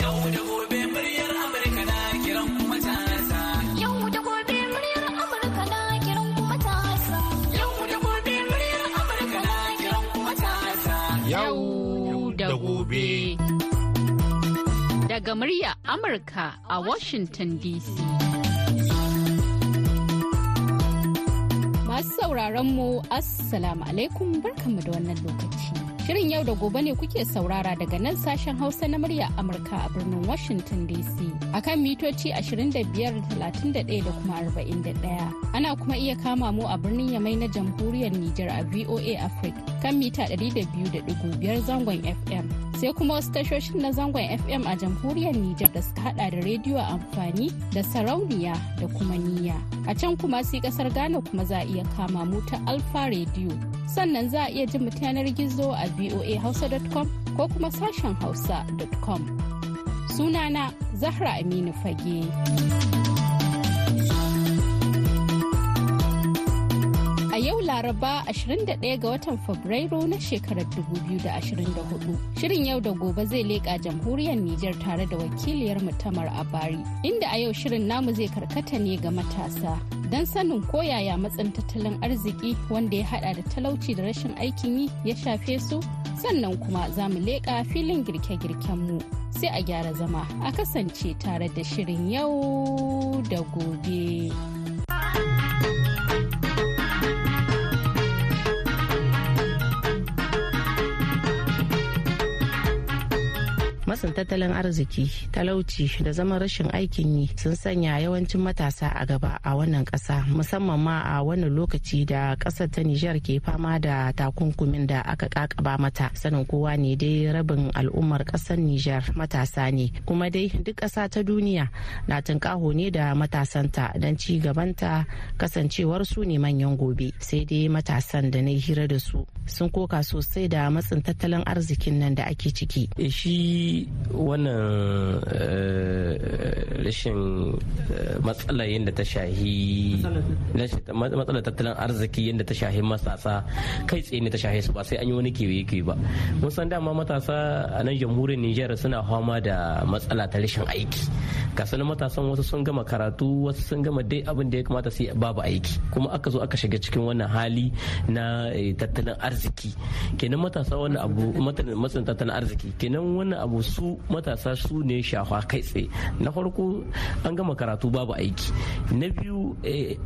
Yau da gobe muryar Amurka na kiran kuma matasa. Yau da gobe muryar Amurka na kiran kuma matasa. Yau da gobe muryar Amurka na kiran kuma matasa. Yau da gobe. Daga murya Amurka a Washington DC. Masu sauraron mu Assalamu alaikum barkanmu da wannan lokaci. Shirin yau da gobe ne kuke saurara daga nan sashen Hausa na murya Amurka a birnin Washington DC. Akan mitoci 25,31 da kuma 41. Ana kuma iya kama mu a birnin Yamai na jamhuriyar Nijar a VOA Africa kan mita 200.5 zangon FM. Sai kuma wasu tashoshin na zangon FM a jamhuriyar Nijar da suka hada da rediyo amfani da sarauniya da kuma niyya. A can kuma sai ƙasar Ghana kuma za a iya kama mu ta Alfa Radio. Sannan za a iya jin mu yanar gizo a voahausa.com ko kuma sashen hausa.com. Sunana Zahra Aminu Fage. A yau Laraba 21 ga watan Fabrairu na shekarar 2024. Shirin yau da gobe zai leƙa jamhuriyar Nijar tare da wakiliyar mutamar a Bari. Inda a yau shirin namu zai karkata ne ga matasa. Don sanin koyaya matsin tattalin arziki wanda ya hada da talauci da rashin aikin yi ya shafe su sannan kuma za mu leƙa filin girke-girken mu sai a gyara zama a kasance tare da shirin yau da gobe. Matsin tattalin arziki talauci da zaman rashin aikin yi sun sanya yawancin matasa a gaba a wannan kasa musamman ma a wannan lokaci da ƙasar ta nijar ke fama da takunkumin da aka kakaba mata. Sanin kowa ne dai rabin al'ummar ƙasar nijar matasa ne. Kuma dai duk kasa ta duniya na tunkaho ne da matasanta don ci gabanta kasancewar su ne manyan gobe. Sai dai matasan da na hira da su sun koka sosai da matsin tattalin arzikin nan da ake ciki. Shi wannan rashin matsala yadda ta shahi matsalar tattalin arziki yadda ta shahi matasa kai tsaye ne ta shahi su ba sai an yi wani kewaye kewaye ba. Mun san dama matasa a nan jamhuriyar nijar suna fama da matsala ta rashin aiki. Kasanin matasan wasu sun gama karatu wasu sun gama dai abin da ya kamata su babu aiki. Kuma aka zo aka shiga cikin wannan hali na tattalin arziki. Kenan matasa wannan abu matsalin tattalin arziki. Kenan wannan abu su matasa su ne shafa kai tsaye. Na farko an gama karatu babu aiki. Na biyu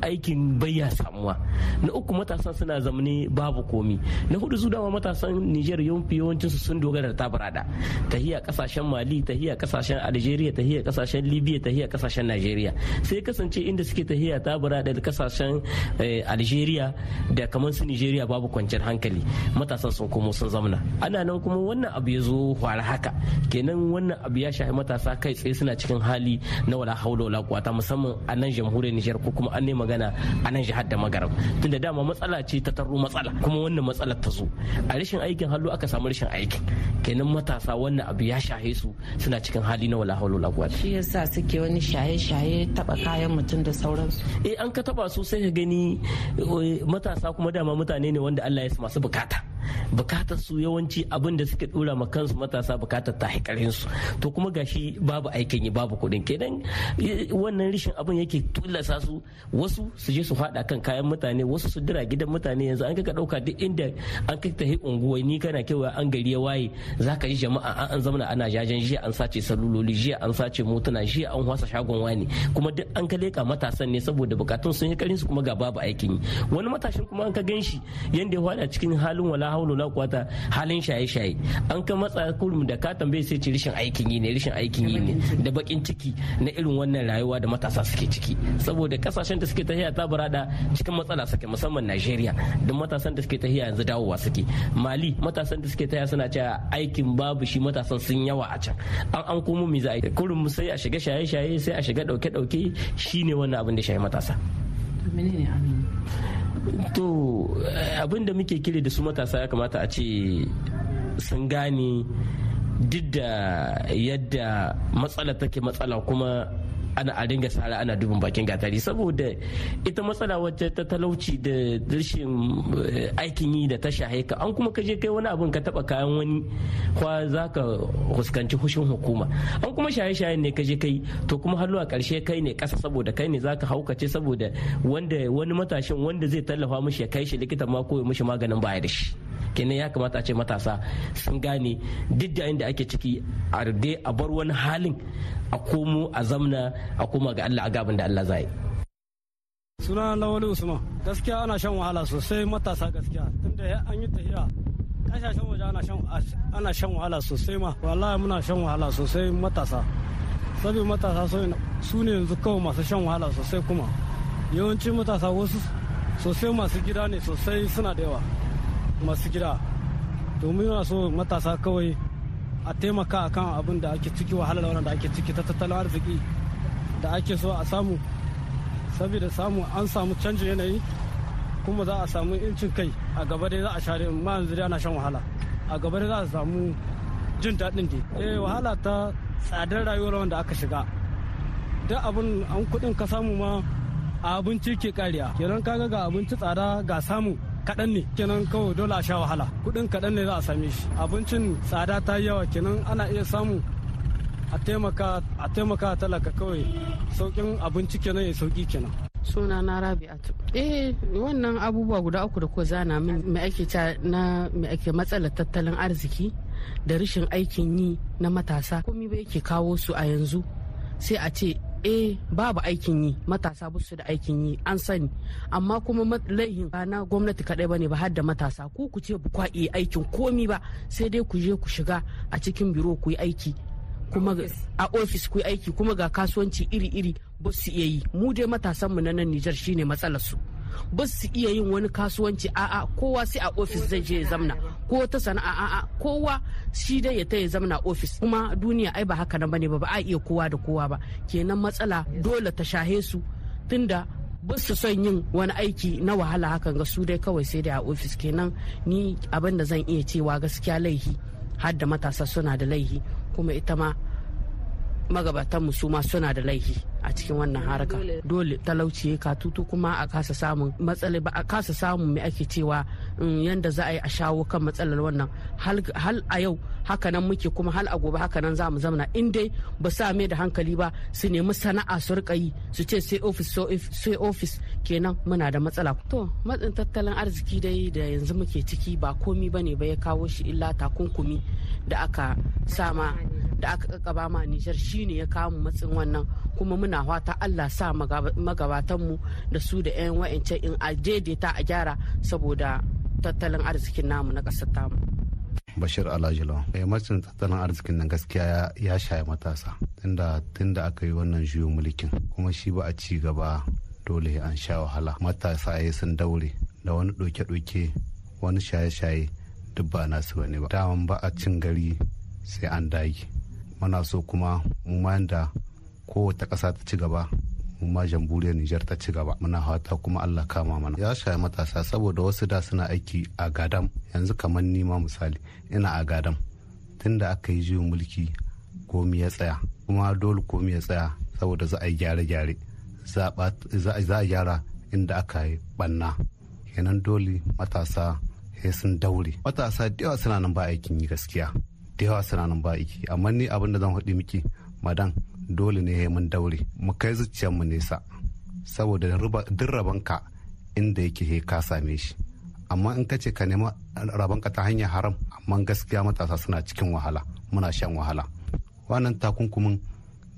aikin bayya samuwa. Na uku matasan suna zamani babu komi. Na huɗu su dama matasan niger yawanci yawancin su sun dogara da tabarada. Tahiya ƙasashen mali tahiya ƙasashen algeria tahiya ƙasashen libya tahiya ƙasashen nigeria. Sai kasance inda suke tahiya tabarada da ƙasashen algeria da kamar su nigeria babu kwanciyar hankali. Matasan sun komo sun zamana ana nan kuma wannan abu ya zo fara haka. Kenan wannan abu ya shafi matasa kai tsaye suna cikin hali na wala haula wala kuwata musamman a nan jamhuriyar Nijar ko kuma an ne magana a nan jihar da Magaram. Tunda dama matsala ce ta tarro matsala kuma wannan matsalar ta zo. A rashin aikin hallo aka samu rashin aikin. Kenan matasa wannan abu ya shahe su suna cikin hali na wala haula wala kuwata shi yasa suke wani shaye-shaye taba kayan mutum da sauransu. Eh an ka taba su sai ka gani matasa kuma dama mutane ne wanda Allah ya su masu buƙata. Bukatar su yawanci abin da suke dora ma kansu matasa buƙatar ta haikarin su to kuma gashi babu aikin yi babu kuɗin. Kenan wannan rishin abin yake tullasa su. Wasu su je su fada kan kayan mutane wasu su dira gidan mutane. Yanzu an ka ɗauka duk inda an kai ta unguwanni kana kewa an gari ya waye zaka ji jama'a an zamana ana jajen jiya an sace saluloli jiya an sace motuna jiya an hwasa shagon wani. Kuma duk an ka leka matasan ne saboda bukatun sun yi karin su kuma ga babu aikin yi. Wani matashin kuma an ka gan shi yanda ya fada cikin halin wala haulu la kwata halin shaye-shaye. An ka matsa kurum da ka tambaye sai ce rashin aikin yi ne rashin aikin yi ne da bakin ciki. na irin wannan rayuwa da matasa suke ciki. Saboda ƙasashen da suke tafiya ta burada cikin matsala suke musamman Najeriya da matasan da suke tafiya yanzu dawowa suke. Mali matasan da suke tafiya suna cewa aikin babu shi matasan sun yawa a can. An an komo mi za a yi? Kurum sai a shiga shaye-shaye sai a shiga dauke-dauke shine wannan abin da shaye matasa. To abin da muke kire da su matasa ya kamata a ce sun gane duk da yadda matsala take matsala kuma ana a dinga sara ana dubin bakin gatari. Saboda ita matsala wacce ta talauci da rashin aikin yi da ta shahe ka an kuma ka je kai wani abin ka taba kayan wani kwa za ka huskanci hushin hukuma. An kuma shaye-shayen ne ka je kai to kuma har a ƙarshe kai ne kasa saboda kai ne za ka haukace saboda wanda wani matashin wanda zai tallafa mishi ya kai shi likita ma ko ya mishi maganin baya da shi. Kenan ya kamata a ce matasa sun gane duk da inda ake ciki a dai a bar wani halin a komo a zamna a koma ga Allah a gaban da Allah zai suna lawali usman. Gaskiya ana shan wahala sosai matasa gaskiya. Tunda an yi tafiya ƙasashen waje ana shan wahala sosai ma. Wallahi muna shan wahala sosai matasa. Saboda matasa su ne yanzu kawai masu shan wahala sosai kuma. Yawanci matasa wasu sosai masu gida ne sosai suna da yawa. Masu gida. Domin yana so matasa kawai a taimaka akan abin da ake ciki wahalar wannan da ake ciki ta tattalin arziki da ake so a samu. Saboda samu an samu canjin yanayi kuma za a samu incin kai. A gaba dai za a share ma yanzu dai ana shan wahala. A gaba dai za a samu jin daɗin dai. Eh wahala ta tsadar rayuwar wanda aka shiga. Duk abin an kuɗin ka samu ma abinci ke kariya kenan kaga ga abinci tsada ga samu. Kaɗan ne kenan kawai dole a sha wahala. Kuɗin kaɗan ne za a same shi. Abincin tsada ta yawa kenan ana iya samu a taimaka a taimaka talaka kawai. Saukin abinci kenan ya sauƙi kenan. Suna na rabi'atu. Eh wannan abubuwa guda uku da ko zana min me ake ta na me ake matsalar tattalin arziki da rashin aikin yi na matasa komai ba yake kawo su a yanzu. Sai a ce eh babu aikin yi. Matasa ba su da aikin yi an sani. Amma kuma laihin ba na gwamnati kadai ba ne ba har da matasa. Ku ku ce kwa iya aikin komi ba sai dai ku je ku shiga a cikin biro ku yi aiki. Kuma a ofis ku yi aiki. Kuma ga kasuwanci iri-iri ba su iya yi. Mu dai matasanmu na nan Nijar shine matsalar su. Ba su iya yin wani kasuwanci. A'a kowa sai a ofis zai je ya zamna. Ko ta sana'a a'a kowa shi dai ya ta ya zamna ofis. Kuma duniya ai ba haka nan ba ne ba ba a iya kowa da kowa ba. Kenan matsala dole ta shahe su tunda ba su son yin wani aiki na wahala hakan ga su dai kawai sai dai a ofis. Kenan ni abin da zan iya cewa gaskiya laihi har da matasa suna da laihi. Kuma ita ma magabatanmu su ma suna da laifi a cikin wannan haraka. Dole. Talauci ya katutu kuma a kasa samun matsala ba a kasa samun mai ake cewa yanda za a yi a shawo kan matsalar wannan. Hal a yau haka nan muke kuma hal a gobe haka nan za mu zamana. In dai ba sa mai da hankali ba su nemi sana'a su riƙa yi su ce sai ofis sai ofis kenan muna da matsala. To matsin tattalin arziki dai da yanzu muke ciki ba komi ba ne ba ya kawo shi illa takunkumi da aka sama da aka kakaba ma Nijar shine ya kawo matsin wannan kuma muna fata Allah sa magabatanmu da su da 'yan wa'ancan in a daidaita a gyara saboda tattalin arzikin namu na ƙasar tamu. Bashir Alajilo. Eh matsin tattalin arzikin nan gaskiya ya shaye matasa tunda tunda aka yi wannan juyin mulkin kuma shi ba a ci gaba dole an sha wahala matasa ya sun daure da wani ɗoke-ɗoke wani shaye-shaye duk ba nasu ba ne ba daman ba a cin gari sai an dage muna so kuma mu ma da kowace ƙasa ta ci gaba mu ma jamhuriyar Nijar ta ci gaba. Muna fata kuma Allah kama mana. Ya shaye matasa saboda wasu da suna aiki a gadam. Yanzu kamar ni ma misali ina a gadam. Tunda aka yi juyin mulki komi ya tsaya. Kuma dole komi ya tsaya saboda za a yi gyare-gyare. Za a gyara inda aka yi banna kenan dole matasa sun daure. Matasa da yawa suna nan ba aikin yi gaskiya. Da yawa suna nan ba aiki. Amma ni abin da zan haɗi miki madan dole ne mun daure. Mu kai zuciyar mu nesa saboda duk rabanka inda yake he ka same shi. Amma in ka ce ka nema rabanka ta hanyar haram amma gaskiya matasa suna cikin wahala muna shan wahala. Wannan takunkumin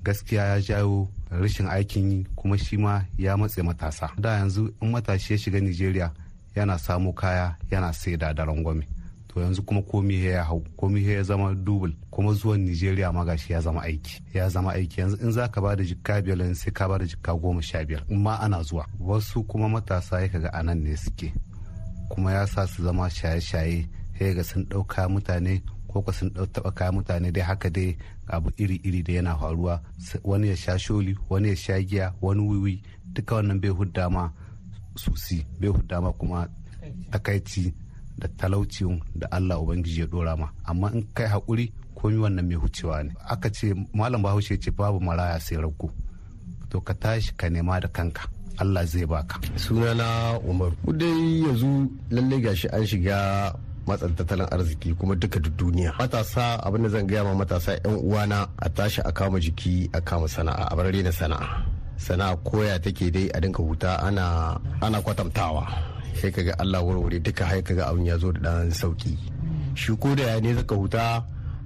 gaskiya ya jawo rashin aikin yi kuma shi ma ya matse matasa. Da yanzu in matashi ya shiga nigeria yana samo kaya yana saida da rangwame. To yanzu kuma komi ya hau komi ya zama dubul kuma zuwan nigeria ma gashi ya zama aiki ya zama aiki. Yanzu in zaka ba da jikka biyar sai ka ba da jikka goma sha biyar. In ma ana zuwa wasu kuma matasa ya kaga a nan ne suke. Kuma ya sa su zama shaye-shaye ya ga sun ɗauka mutane ko sun taɓa kayan mutane. Dai haka dai abu iri-iri da yana faruwa. Wani ya sha sholi wani ya sha giya wani wiwi duka wannan bai hudda ma susi bai hudda ma kuma takaici. Da talauci da Allah Ubangiji ya dora ma. Amma in kai haƙuri komi wannan mai hucewa ne. Aka ce malam bahaushe ce babu maraya sai rago. To ka tashi ka nema da kanka. Allah zai baka. Sunana umar. Dai yanzu lallai gashi an shiga matsan tattalin arziki kuma duka duk duniya. Matasa abin da zan gaya ma matasa yan uwana a tashi a kama jiki a kama sana'a a bar na sana'a. Sana'a koya take dai a dinka huta ana ana sai kaga Allah warware duka hai kaga abin ya zo da dan sauƙi shi ko da ya ne zaka huta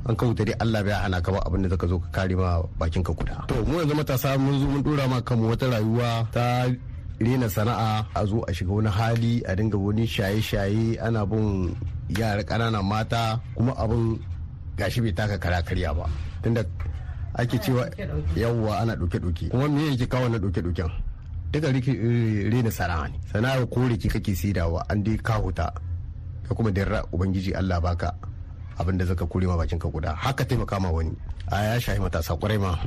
an ka huta dai Allah bai hana ka ba abin da zaka zo ka kare ma bakin ka kuda. To mu yanzu matasa mun zo mun dora ma kanmu wata rayuwa ta rena sana'a a zo a shiga wani hali a dinga wani shaye-shaye ana bin yara ƙananan mata kuma abin gashi bai taka kara karya ba. Tunda ake cewa yawwa ana ɗauke-ɗauke. Kuma me yake kawo na ɗauke-ɗauken? Duka rena sana'a ne. Sana'a ko riki kake sidawa an dai ka huta ka kuma da ubangiji Allah baka abin da zaka kure ma bakin ka guda. Haka taimaka ma wani. A ya shahi matasa ƙwarai ma.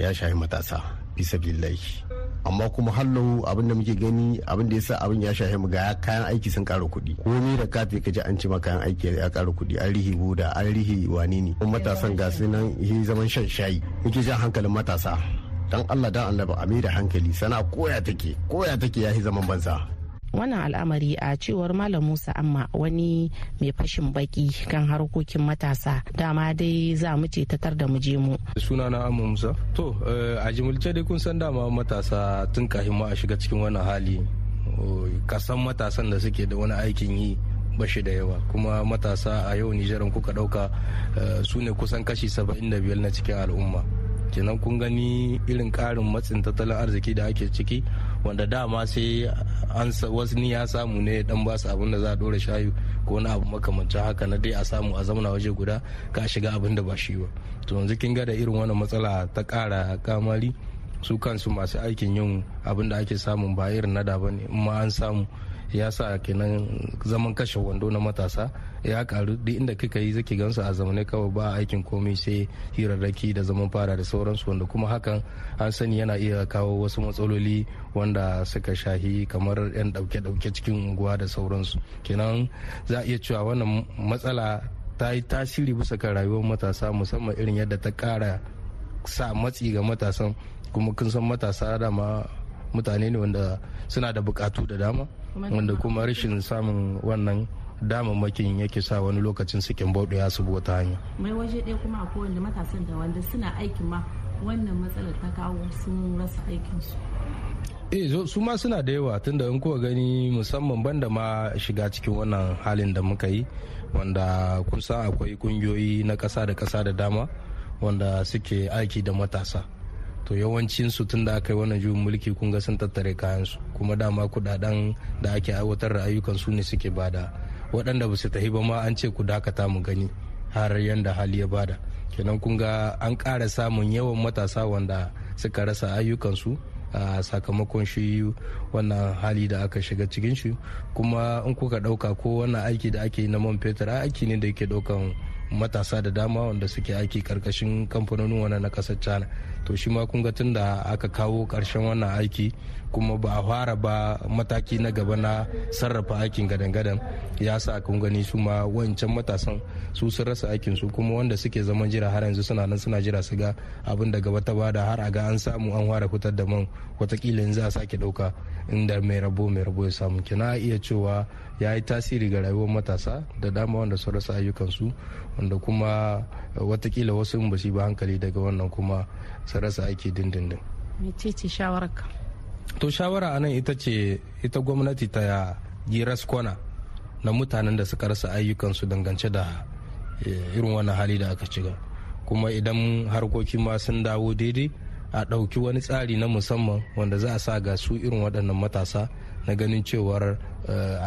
Ya shahi matasa bisa billahi amma kuma hallo abin da muke gani abin da yasa abin ya shahe mu ga kayan aiki sun ƙara kuɗi. Komai da kafe kaji an ci ma kayan aiki ya ƙara kuɗi. An rihi buda an rihi wani ne matasan ga su nan yi zaman shan shayi. Muke jan hankalin matasa. Dan Allah dan Allah ba a da hankali. Sana koya take koya take ya zaman banza. Wannan al'amari a cewar malam musa amma wani mai fashin baki kan harkokin matasa. Dama dai za mu ce tatar da mu je mu. Sunana amma musa. To a jimilce dai kun san dama matasa tun kafin ma a shiga cikin wannan hali. Kasan matasan da suke da wani aikin yi bashi da yawa. Kuma matasa a yau nijaran kuka ɗauka su ne kusan kashi 75 na cikin al'umma. Kenan kun gani irin karin matsin tattalin arziki da ake ciki wanda dama sai an wasu ni ya samu ne dan ba su abin da za a dora shayu ko wani abu makamancin haka na dai a samu a zamana waje guda ka shiga abin da ba shi ba. To yanzu kin ga da irin wannan matsala ta kara kamari su kansu masu aikin yin abin da ake samun ba irin na da ba ne in ma an samu ya sa kenan zaman kashe wando na matasa ya karu. Duk inda kika yi zaki gansu a zamane kawai ba aikin komai sai hirarraki da zaman fara da sauransu wanda kuma hakan an sani yana iya kawo wasu matsaloli wanda suka shahi kamar yan dauke-dauke cikin unguwa da sauransu. Kenan za a iya cewa wannan matsala ta yi tasiri bisa kan rayuwar matasa musamman irin yadda ta kara sa matsi ga matasan. Kuma kun san matasa dama mutane ne wanda suna da bukatu da dama wanda kuma rashin samun wannan damammakin yake sa wani lokacin sikin bauɗe ya subo ta hanya. mai waje ɗaya kuma a kowanne matasan da wanda suna aikin ma wannan matsalar ta kawo sun rasa aikinsu. eh su ma suna da yawa tunda in kuka gani musamman banda ma shiga cikin wannan halin da muka yi wanda kun san akwai kungiyoyi na ƙasa da ƙasa da dama wanda suke aiki da matasa to yawancin su tun da aka yi wannan juyin mulki kun ga sun tattare kayansu kuma dama kuɗaɗen da ake aiwatar da ayyukan su ne suke ba da waɗanda ba su tafi ba ma an ce ku dakata mu gani har yanda hali ya ba da. Kenan kun ga an ƙara samun yawan matasa wanda suka rasa ayyukansu a sakamakon shi wannan hali da aka shiga cikin shi. Kuma in kuka ɗauka ko wannan aiki da ake yi na man fetur aiki ne da yake ɗaukan matasa da dama wanda suke aiki ƙarƙashin kamfanonin wannan na ƙasar china. To shi ma kun ga tun da aka kawo ƙarshen wannan aiki kuma ba a fara ba mataki na gaba na sarrafa aikin gadan-gadan ya sa kun gani su ma wancan matasan su sun rasa aikin su kuma wanda suke zaman jira har yanzu suna nan suna jira su ga abin da gaba ta ba da har a ga an samu an fara fitar da man wataƙila yanzu a sake ɗauka inda mai rabo mai rabo ya samu. Kina iya cewa ya yi tasiri ga rayuwar matasa da dama wanda sun rasa ayyukansu wanda kuma wataƙila wasu ba su ba hankali daga wannan kuma su rasa aiki dindindin. mecece shawararka to shawara a nan ita ce ita gwamnati ta yi raskwana na mutanen da suka rasa ayyukansu dangance da irin wannan hali da aka shiga kuma idan harkokin ma sun dawo daidai a ɗauki wani tsari na musamman wanda za a sa ga su irin waɗannan matasa na ganin cewar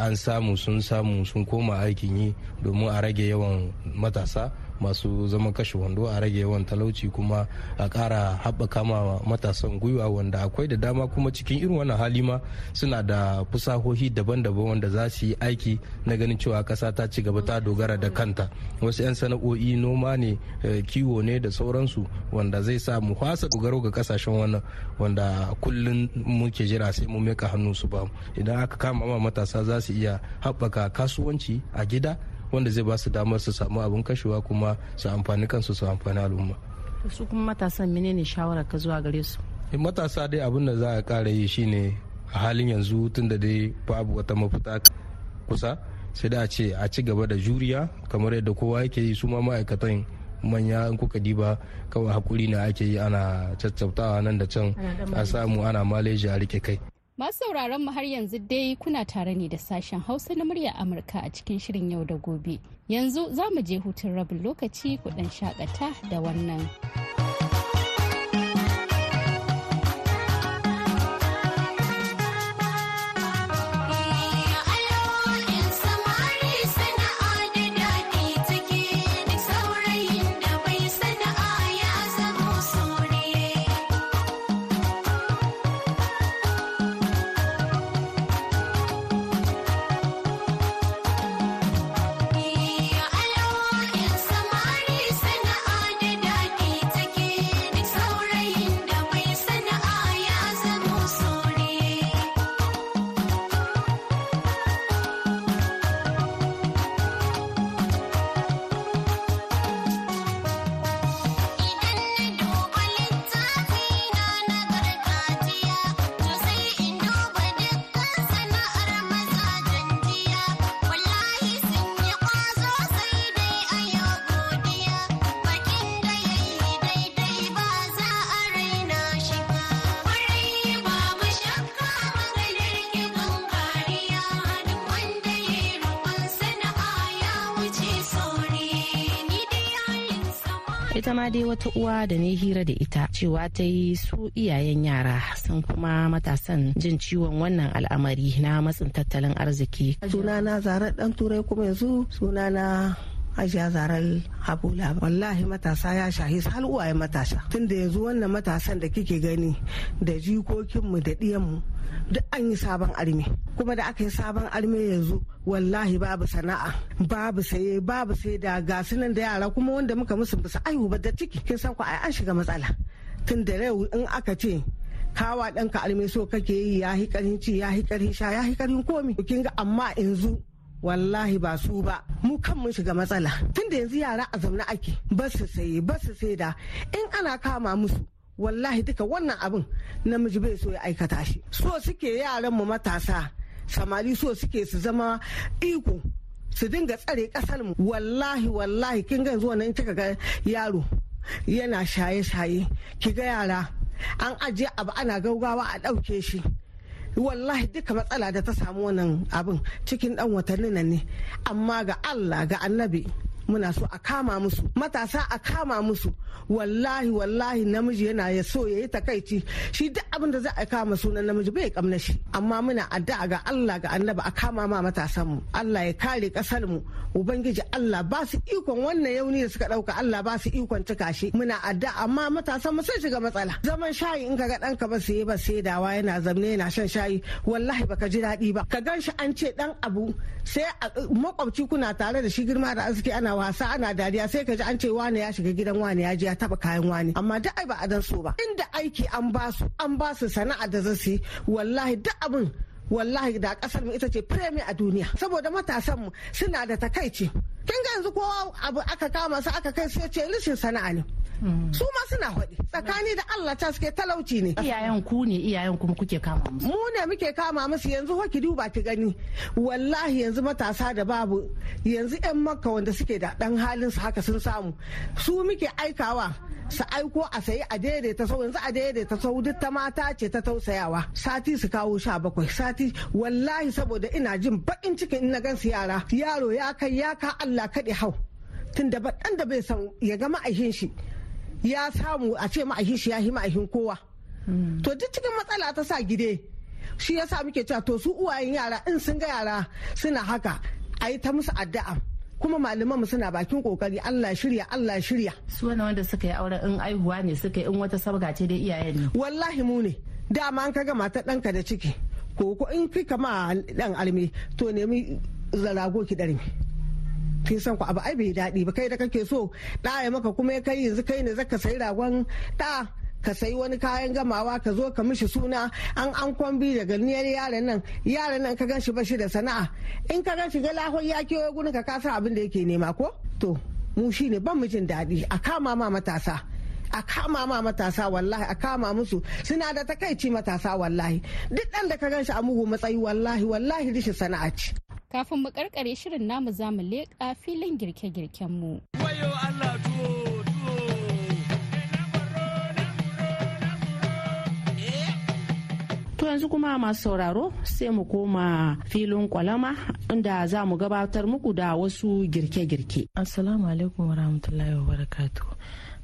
an samu sun samu sun koma aikin yi domin a rage yawan matasa. Masu zaman kashe wando a rage yawan talauci kuma a ƙara haɓaka ma matasan gwiwa wanda akwai da dama kuma cikin irin wannan hali ma suna da fusahohi daban-daban wanda za su yi aiki na ganin cewa ƙasa ta ci gaba ta dogara da kanta. Wasu 'yan sana'o'i noma ne kiwo ne da sauransu wanda zai sa mu fasa dogaro ga ƙasashen wannan wanda kullum muke jira sai mu meka hannu su ba. Idan aka kama ma matasa za su iya haɓaka kasuwanci a gida wanda zai ba su damar su samu abin kashewa kuma su amfani kansu su amfani al'umma. Su kuma matasan menene shawarar ka zuwa gare su? Matasa dai abin da za a kara yi shine a halin yanzu tunda dai babu wata mafita kusa sai da a ce a ci gaba da juriya kamar yadda kowa yake yi. Su ma ma'aikatan manya in kuka diba kawai haƙuri ne ake yi ana caccautawa nan da can a samu ana maleji a riƙe kai. Masu sauraron mu har yanzu dai kuna tare ne da sashen Hausa na murya Amurka a cikin shirin yau da gobe. Yanzu za mu je hutun rabin lokaci ku dan shakata da wannan. Ita ma dai wata uwa da ne hira da ita cewa ta yi su iyayen yara sun kuma matasan jin ciwon wannan al'amari na matsin tattalin arziki. Sunana zarar dan turai kuma yanzu sunana hajiya zarar habula wallahi matasa ya shahi hal uwaye matasa. Tun da yanzu wannan matasan da kike gani da jikokinmu da ɗiyanmu duk an yi sabon arme. Kuma da aka yi sabon arme yanzu wallahi babu sana'a babu saye babu sai da gasu nan da yara kuma wanda muka musu bisa aihu ba da ciki. Kin san ku ai an shiga matsala. Tun da yau in aka ce kawa ɗanka arme so kake yi ya hi karin ci ya hi karin sha ya hi karin komi. Kin ga amma yanzu wallahi ba su ba. Mu kan mun shiga matsala. Tunda yanzu yara a zaune ake ba su saye ba su sai da in ana kama musu wallahi duka wannan abin namiji bai so ya aikata shi. So suke yaran mu matasa samari so suke su zama iko su dinga tsare ƙasar mu. Wallahi wallahi kin ga yanzu wannan kika ga yaro yana shaye-shaye ki ga yara an ajiye abu ana gaugawa a ɗauke shi. Wallahi duka matsala da ta samu wannan abin cikin dan watanni nan ne. Amma ga Allah ga annabi muna so a kama musu. Matasa a kama musu. Wallahi wallahi namiji yana ya so ya yi takaici. Shi duk abin da za a kama sunan namiji bai kamna shi. Amma muna addu'a ga Allah ga annabi a kama ma matasan mu. Allah ya kare ƙasar mu. Ubangiji Allah ba su ikon wannan yauni da suka ɗauka Allah ba su ikon cika shi. Muna addu'a amma matasan mu sai shiga matsala. Zaman shayi in kaga danka ba sai ba sai dawa yana zamne yana shan shayi wallahi baka ji daɗi ba. Ka gan shi an ce dan abu sai makwabci kuna tare da shi girma da arziki ana wasa ana dariya sai ka ji an ce wane ya shiga gidan wane ya je ya taba kayan wane. Amma duk ai ba a dan so ba. Inda aiki an ba su an ba su sana'a da za su wallahi duk abin wallahi da ƙasar mu ita ce premier a duniya. Saboda matasan mu suna da takaici. Kin ga yanzu kowa abu aka kama su aka kai sai ce rishin sana'a ne. Su ma suna faɗi. Tsakani da Allah ta suke talauci ne. Iyayen ku ne iyayen kuma kuke kama musu? Mu ne muke kama musu yanzu ho ki duba ki gani. Wallahi yanzu matasa da babu yanzu yan makka wanda suke da dan halin su haka sun samu. Su muke aikawa su aiko a sayi a daidaita sau. Yanzu a daidaita sau duk ta mata ce ta tausayawa. Sati su kawo sha bakwai. Sati wallahi saboda ina jin baƙin cikin in na gan su yara. Yaro ya kai ya ka Allah. Kaɗe hau. Tun da ɗan da bai san ya ga ma'aikin shi ya samu a ce ma'aikin shi ya yi ma'aikin kowa. To duk cikin matsala ta sa gide. Shi yasa muke cewa to su uwayen yara in sun ga yara suna haka a yi ta musu addu'a. Kuma malamanmu suna bakin ƙoƙari Allah shirya Allah shirya. Su wani wanda suka yi auren in aihuwa ne suka yi in wata sabga ce dai iyayen ne. Wallahi mu ne. Dama an kaga matar ɗanka da ciki. Ko ko in kika ma dan alme to nemi zarago ki ɗarmi kin san ku abu ai bai daɗi ba kai da kake so. Ɗaya maka kuma ya kai yanzu kai ne zaka sayi ragon ɗa ka sayi wani kayan gamawa ka zo ka mishi suna. An an kwambi daga niyar yaran nan yaran nan ka gan shi bashi da sana'a. In ka gan shi ga lahon ya kewaye gurin ka kasa abin da yake nema ko? To mu shine ban mijin daɗi. A kama ma matasa. A kama ma matasa wallahi a kama musu. Suna da takaici matasa wallahi. Duk dan da ka gan shi a mugu matsayi wallahi wallahi rishin sana'a ce. Kafin mu karkare shirin namu za mu leƙa filin girke-girken mu. To yanzu kuma masu sauraro sai mu koma filin kwalama inda za mu gabatar muku da wasu girke-girke. Assalamu alaikum wa rahmatullahi wa barakatu.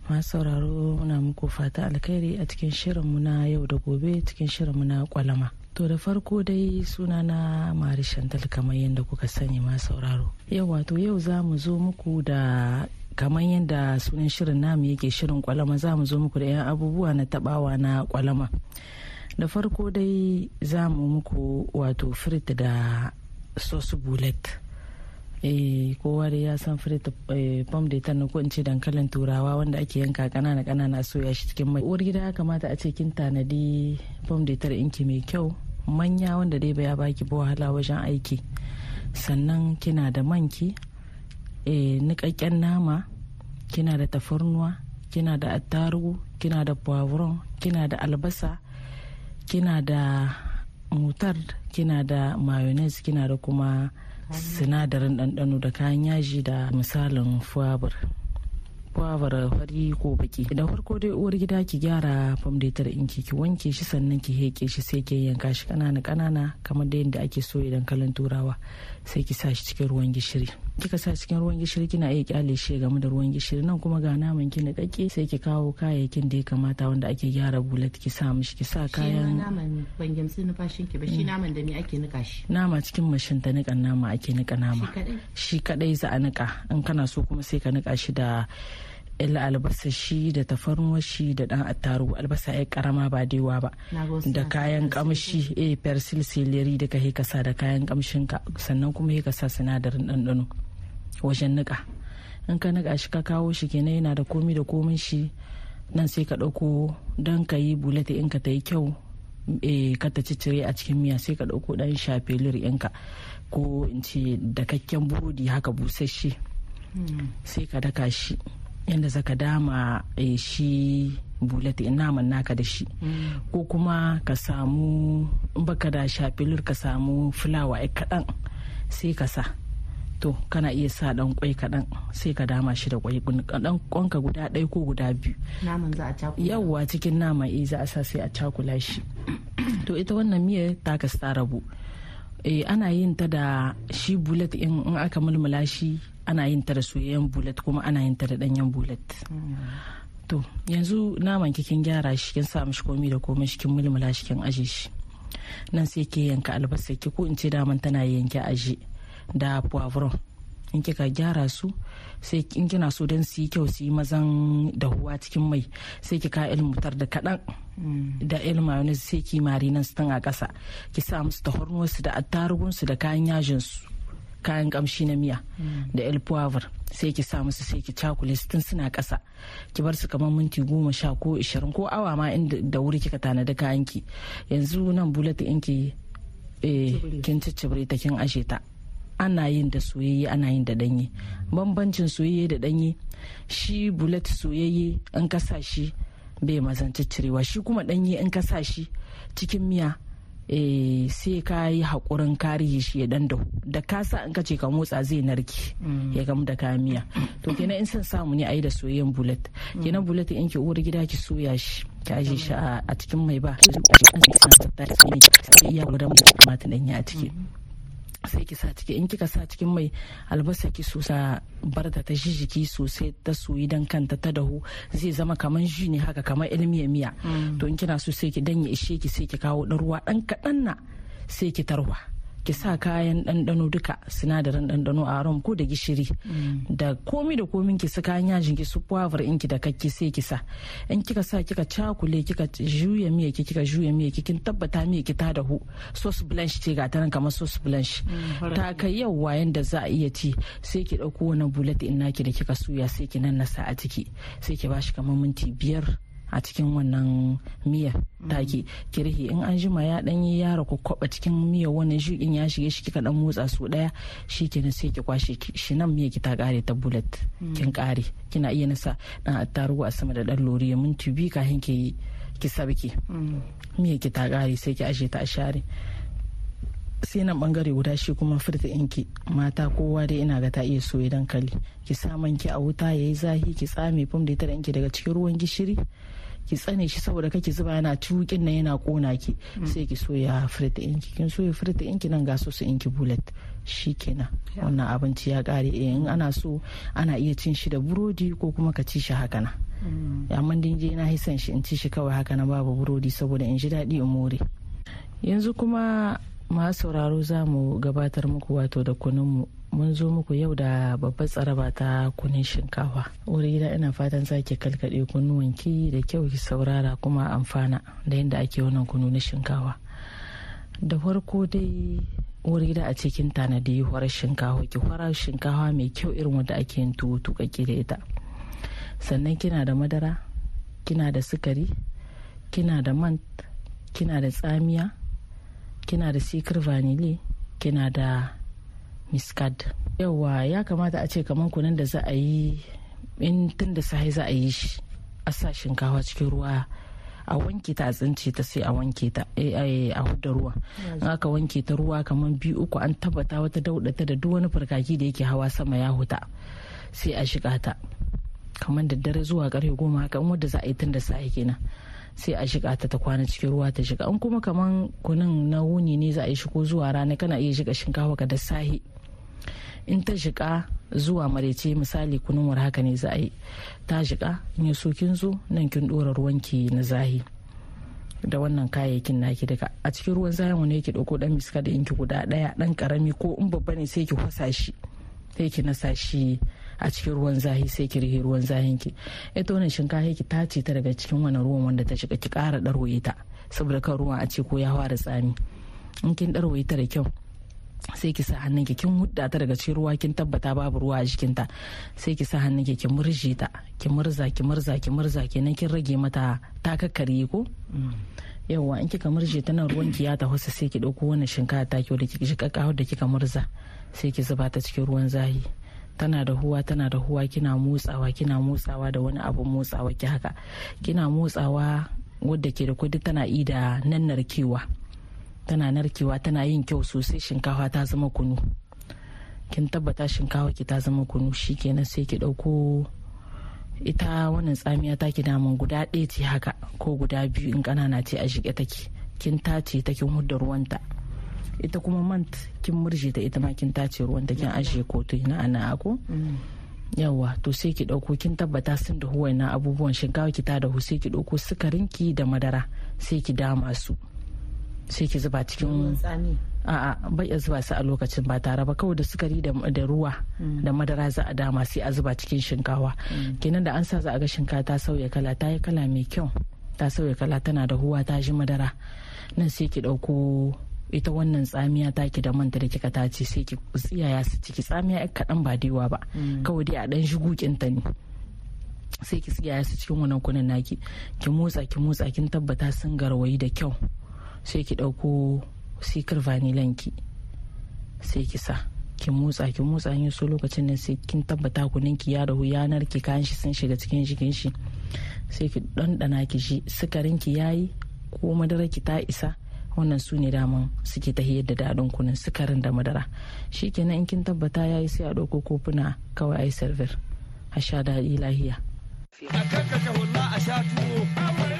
Masu sauraro muna muku fata alkhairi a cikin shirinmu na yau da gobe cikin shirinmu na kwalama. To da farko dai suna na Mari Shantal kamar yadda kuka sani ma sauraro. Yau wato yau za mu zo muku da kamar yadda sunan shirin namu yake shirin kwalama za mu zo muku da 'yan abubuwa na tabawa na kwalama. Da farko dai za mu muku wato frit da sosu bulet. Eh kowa da ya san frit pom de tan ko in ce dankalin turawa wanda ake yanka kanana kanana soya shi cikin mai. Uwar gida ya kamata a ce kin tanadi pom de tar inki mai kyau manya wanda dai baya baki ba wahala wajen aiki. Sannan kina da manki eh nikakken nama kina da tafarnuwa kina da attarugu kina da poivron kina da albasa kina da mutar kina da mayonnaise kina da kuma sinadarin ɗanɗano da kayan yaji da misalin fuwabar. Fuwabar fari ko baki da farko dai uwar gida ki gyara famdetar inki ki wanke shi sannan ki heke shi sai ki yanka shi kanana kanana kamar da yadda ake so idan kalan turawa. Sai ki sa shi cikin ruwan gishiri. Kika sa cikin ruwan gishiri kina iya ƙyale shi game da ruwan gishiri. Nan kuma ga naman ki niƙaƙƙe sai ki kawo kayayyakin da ya kamata wanda ake gyara bulat ki sa mishi. Ki sa kayan naman ban gamsu numfashin ki ba. Shi naman da me ake nika shi? Nama cikin mashin ta niƙan nama ake niƙa nama. Shi kadai za a niƙa. In kana so kuma sai ka niƙa shi da illa albasa shi da tafarnuwar shi da dan attarugu. Albasa ya karama ba daiwa ba. Da kayan kamshi eh persil celery da ka kasa da kayan kamshin ka. Sannan kuma ka sa sinadarin ɗanɗano wajen nika in ka nika shi ka kawo shi kenan yana da komi da komin shi. Nan sai ka ɗauko don ka yi bulata in ka ta yi kyau e, ka ta ciccire a cikin miya sai ka ɗauko ɗan shafelir ɗinka ko in ce dakakken burodi haka busasshe. Sai ka daka shi. Yadda zaka dama e, shi bulata in naman naka da shi. Ko kuma ka samu baka da shafelir ka samu fulawa ai kaɗan sai ka sa. To kana iya sa dan kwai kaɗan sai ka dama shi da kwai dan kwanka guda ɗaya ko guda biyu. Naman za a cakula. Yawwa cikin nama eh za a sa sai a cakula shi. To ita wannan miyar ta ka rabu. Eh ana yin ta da shi bulet in aka mulmula shi ana yin ta da soyayyen bulet kuma ana yin ta da danyen bulet to yanzu naman kikin gyara shi kin sa mishi komi da komai shi kin mulmula shi kin aje shi. Nan sai ke yanka albasa ki ko in ce daman tana yanke aje da poivron. In kika gyara su sai in kina so don su yi kyau su yi mazan dahuwa cikin mai sai ki ka ilmutar da kaɗan da il mayonnaise sai ki marinan su a ƙasa. Ki sa musu tahornuwarsu da attarugunsu da kayan yajin su kayan kamshi na miya da el poivre sai ki sa musu sai ki cakule su tun suna ƙasa. Ki bar su kamar minti goma sha ko ishirin ko awa ma inda da wuri kika tanadi kayan ki yanzu nan bulata inki kin ciccire ta kin ashe ta. Ana yin da soyayye ana yin da danye bambancin soyayye da danye shi bulet soyayye in ka sa shi bai mazan cirewa shi kuma danye in ka sa shi cikin miya sai ka yi haƙurin karihi shi ya dan da ka sa in ka ce ka motsa zai narke ya gamu da kayan miya to kenan in son samu ne a yi da soyayyen bulet kenan bulet in ki uwar gida ki soya shi ki aje shi a cikin mai ba. Ya gudan kamata danye a ciki. Sai ki sa ciki in kika sa cikin mai albasa ki sosa bar ta ta jijiki sosai ta soyi dan kanta ta dahu zai zama kamar ji ne haka kamar ilmiya miya to in kina so sai ki danye ishe ki sai ki kawo dan ruwa dan kaɗan na sai ki tarwa. Ki sa kayan ɗanɗano duka sinadarin ɗanɗano a rom ko da gishiri. Da komi da komin ki su kayan yajin ki su poivre in ki da kakki sai ki sa. In kika sa kika cakule kika juya miya ki kika juya miya ki kin tabbata miya ki ta dahu. Sauce blanche ce ga tanan kamar sauce blanche. Ta kai yawa yanda za a iya ci sai ki ɗauko wannan bullet in naki da kika suya sai ki nannasa a ciki. Sai ki bashi kamar minti biyar a cikin wannan miyar take kirhi in an jima ya dan yi yara ku kwaba cikin miyar wannan shukin ya shige shi kika dan motsa su ɗaya shi kenan sai ki kwashe. Shi nan miya ki ta kare ta bullet kin kare kina iya nasa dan attarugu a sama da dan loriya minti biyu kafin ki ki sabki miya ki ta kare sai ki aje ta a share. Sai nan ɓangare guda shi kuma furta inki mata kowa dai ina ga ta iya soya dankali. Ki sa ki a wuta yayi zahi ki tsame fum da ita da inki daga cikin ruwan gishiri ki tsane shi saboda kake zuba yana tukin nan yana kona ki. Sai ki soya furta inki kin soya furta inki nan ga su inki bullet. Shi kenan wannan abinci ya kare in ana so ana iya cin shi da burodi ko kuma ka ci shi haka na amma dinje na hisan shi in ci shi kawai haka na babu burodi saboda in ji daɗi in more. Yanzu kuma masu sauraro za mu gabatar muku wato da kununmu mun zo muku yau da babbar tsaraba ta kunin shinkafa. Wuri gida ina fatan sake kalkaɗe kunnuwanki da kyau ki saurara kuma amfana da yadda ake wannan kunu na shinkafa. Da farko dai wuri gida a cikin tanadi horar shinkafa ki horar shinkafa mai kyau irin wanda ake yin tuwo tuƙaƙƙe da ita. Sannan kina da madara kina da sukari kina da man kina da tsamiya kina da sikir vanille kina da miskad yawa ya kamata a ce kamar kunan da za a yi in tun da sahi za a yi shi a sa shinkawa cikin ruwa a wanke ta a tsince ta sai a wanke ta a hudda ruwa. In aka wanke ta ruwa kamar biyu uku an tabbata wata daudata da duk wani farkaki da yake hawa sama ya huta sai a shiga ta. Kamar da dare zuwa ƙarfe goma haka in wadda za a yi tun da sahi kenan sai a shiga ta ta kwana cikin ruwa ta shiga. In kuma kaman kunun na wuni ne za a yi shigo zuwa rana kana iya shiga shinkafa ka da sahi in ta shiga zuwa marece misali kunun haka ne za a yi. Ta shiga in ya so kin zo nan kin dora ruwanki na zahi da wannan kayayyakin naki daga a cikin ruwan zahin wani yake ɗauko dan miska da inki guda ɗaya dan ƙarami ko in babba ne sai ki kwasa shi sai ki nasa shi a cikin ruwan zahi sai ki rihe ruwan zahin ki. Ita wannan shinkafa ki tace ta daga cikin wannan ruwan wanda ta shiga ki kara darwaye ta saboda kan ruwan a ce ko ya fara tsami. In kin darwaye ta da kyau sai ki sa hannun ki kin hudda ta daga cikin ruwa kin tabbata babu ruwa a jikin ta sai ki sa hannun ki ki murje ta ki murza ki murza ki murza kenan kin rage mata ta kakkarye ko yawwa in kika murje ta nan ruwan ki ya tahosa sai ki ɗauko wannan shinkafa ta kyau da kika shi da kika murza sai ki zuba ta cikin ruwan zahi. Tana da huwa tana da huwa kina motsawa kina motsawa da wani abu motsawa ki haka. Kina motsawa wadda ke da kuɗi tana yi da nan narkewa tana narkewa tana yin kyau sosai shinkafa ta zama kunu. Kin tabbata shinkafa ki ta zama kunu shikenan sai ki ɗauko ita wannan tsamiya ta ki damun guda ɗaya ce haka ko guda biyu in ƙanana ce a shige take. Kin tace ta kin hudda ruwanta. Ita kuma mant kin murje ta ita ma kin tace ruwan ta kin ajiye kotu na ana ako. Yawa to sai ki ɗauko kin tabbata sun da huwa na abubuwan shinkawa ki ta dahu sai ki ɗauko sukarin ki da madara sai ki dama su. Sai ki zuba cikin a'a bai ya zuba su a lokacin ba tare ba. Kawai da sukari da ruwa da madara za a dama sai a zuba cikin shinkawa. Kenan da an sa za a ga shinkawa ta sauya kala ta yi kala mai kyau. Ta sauya kala tana da huwa ta ji madara. Nan sai ki ɗauko ita wannan tsamiya taki da manta da kika tace sai ki tsiyaya su ciki. Tsamiya ya kaɗan ba daiwa ba. Kawai dai a ɗan shigukin ta ne. Sai ki tsiyaya su cikin wannan kunan naki. Ki motsa ki motsa kin tabbata sun garwayi da kyau. Sai ki ɗauko sikir vanilan ki sai ki sa. Ki motsa ki motsa yin so lokacin nan sai kin tabbata kunin ki ya dahu yanar ki kayan shi sun shiga cikin jikin shi. Sai ki ɗanɗana ki shi sukarin ki yayi ko madara ki ta isa. Wannan su ne daman suke ta da daɗin kunin sukarin da madara. Shi kenan in kin tabbata ya yi sai a ɗauko kofuna kawai a yi servir. A sha daɗi lahiya. A kankace hulla a sha tuwo.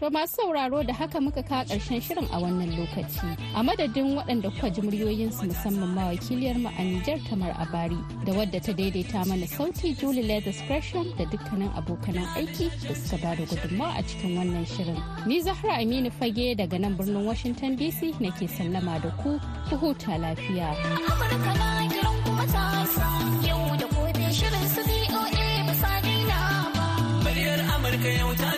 To masu sauraro da haka muka kawo ƙarshen shirin a wannan lokaci. A madadin waɗanda kuka ji muryoyinsu musamman ma wakiliyar mu a Nijar Tamar Abari da wadda ta daidaita mana sauti Julie Leathers Gresham da dukkanin abokanan aiki da suka ba da gudunmawa a cikin wannan shirin. Ni Zahra Aminu Fage daga nan birnin Washington DC nake sallama da ku, ku huta lafiya. Amurka na kiran kuma ta yau da gobe shirin su BOA ba sa daina ba. Muryar Amurka yau ta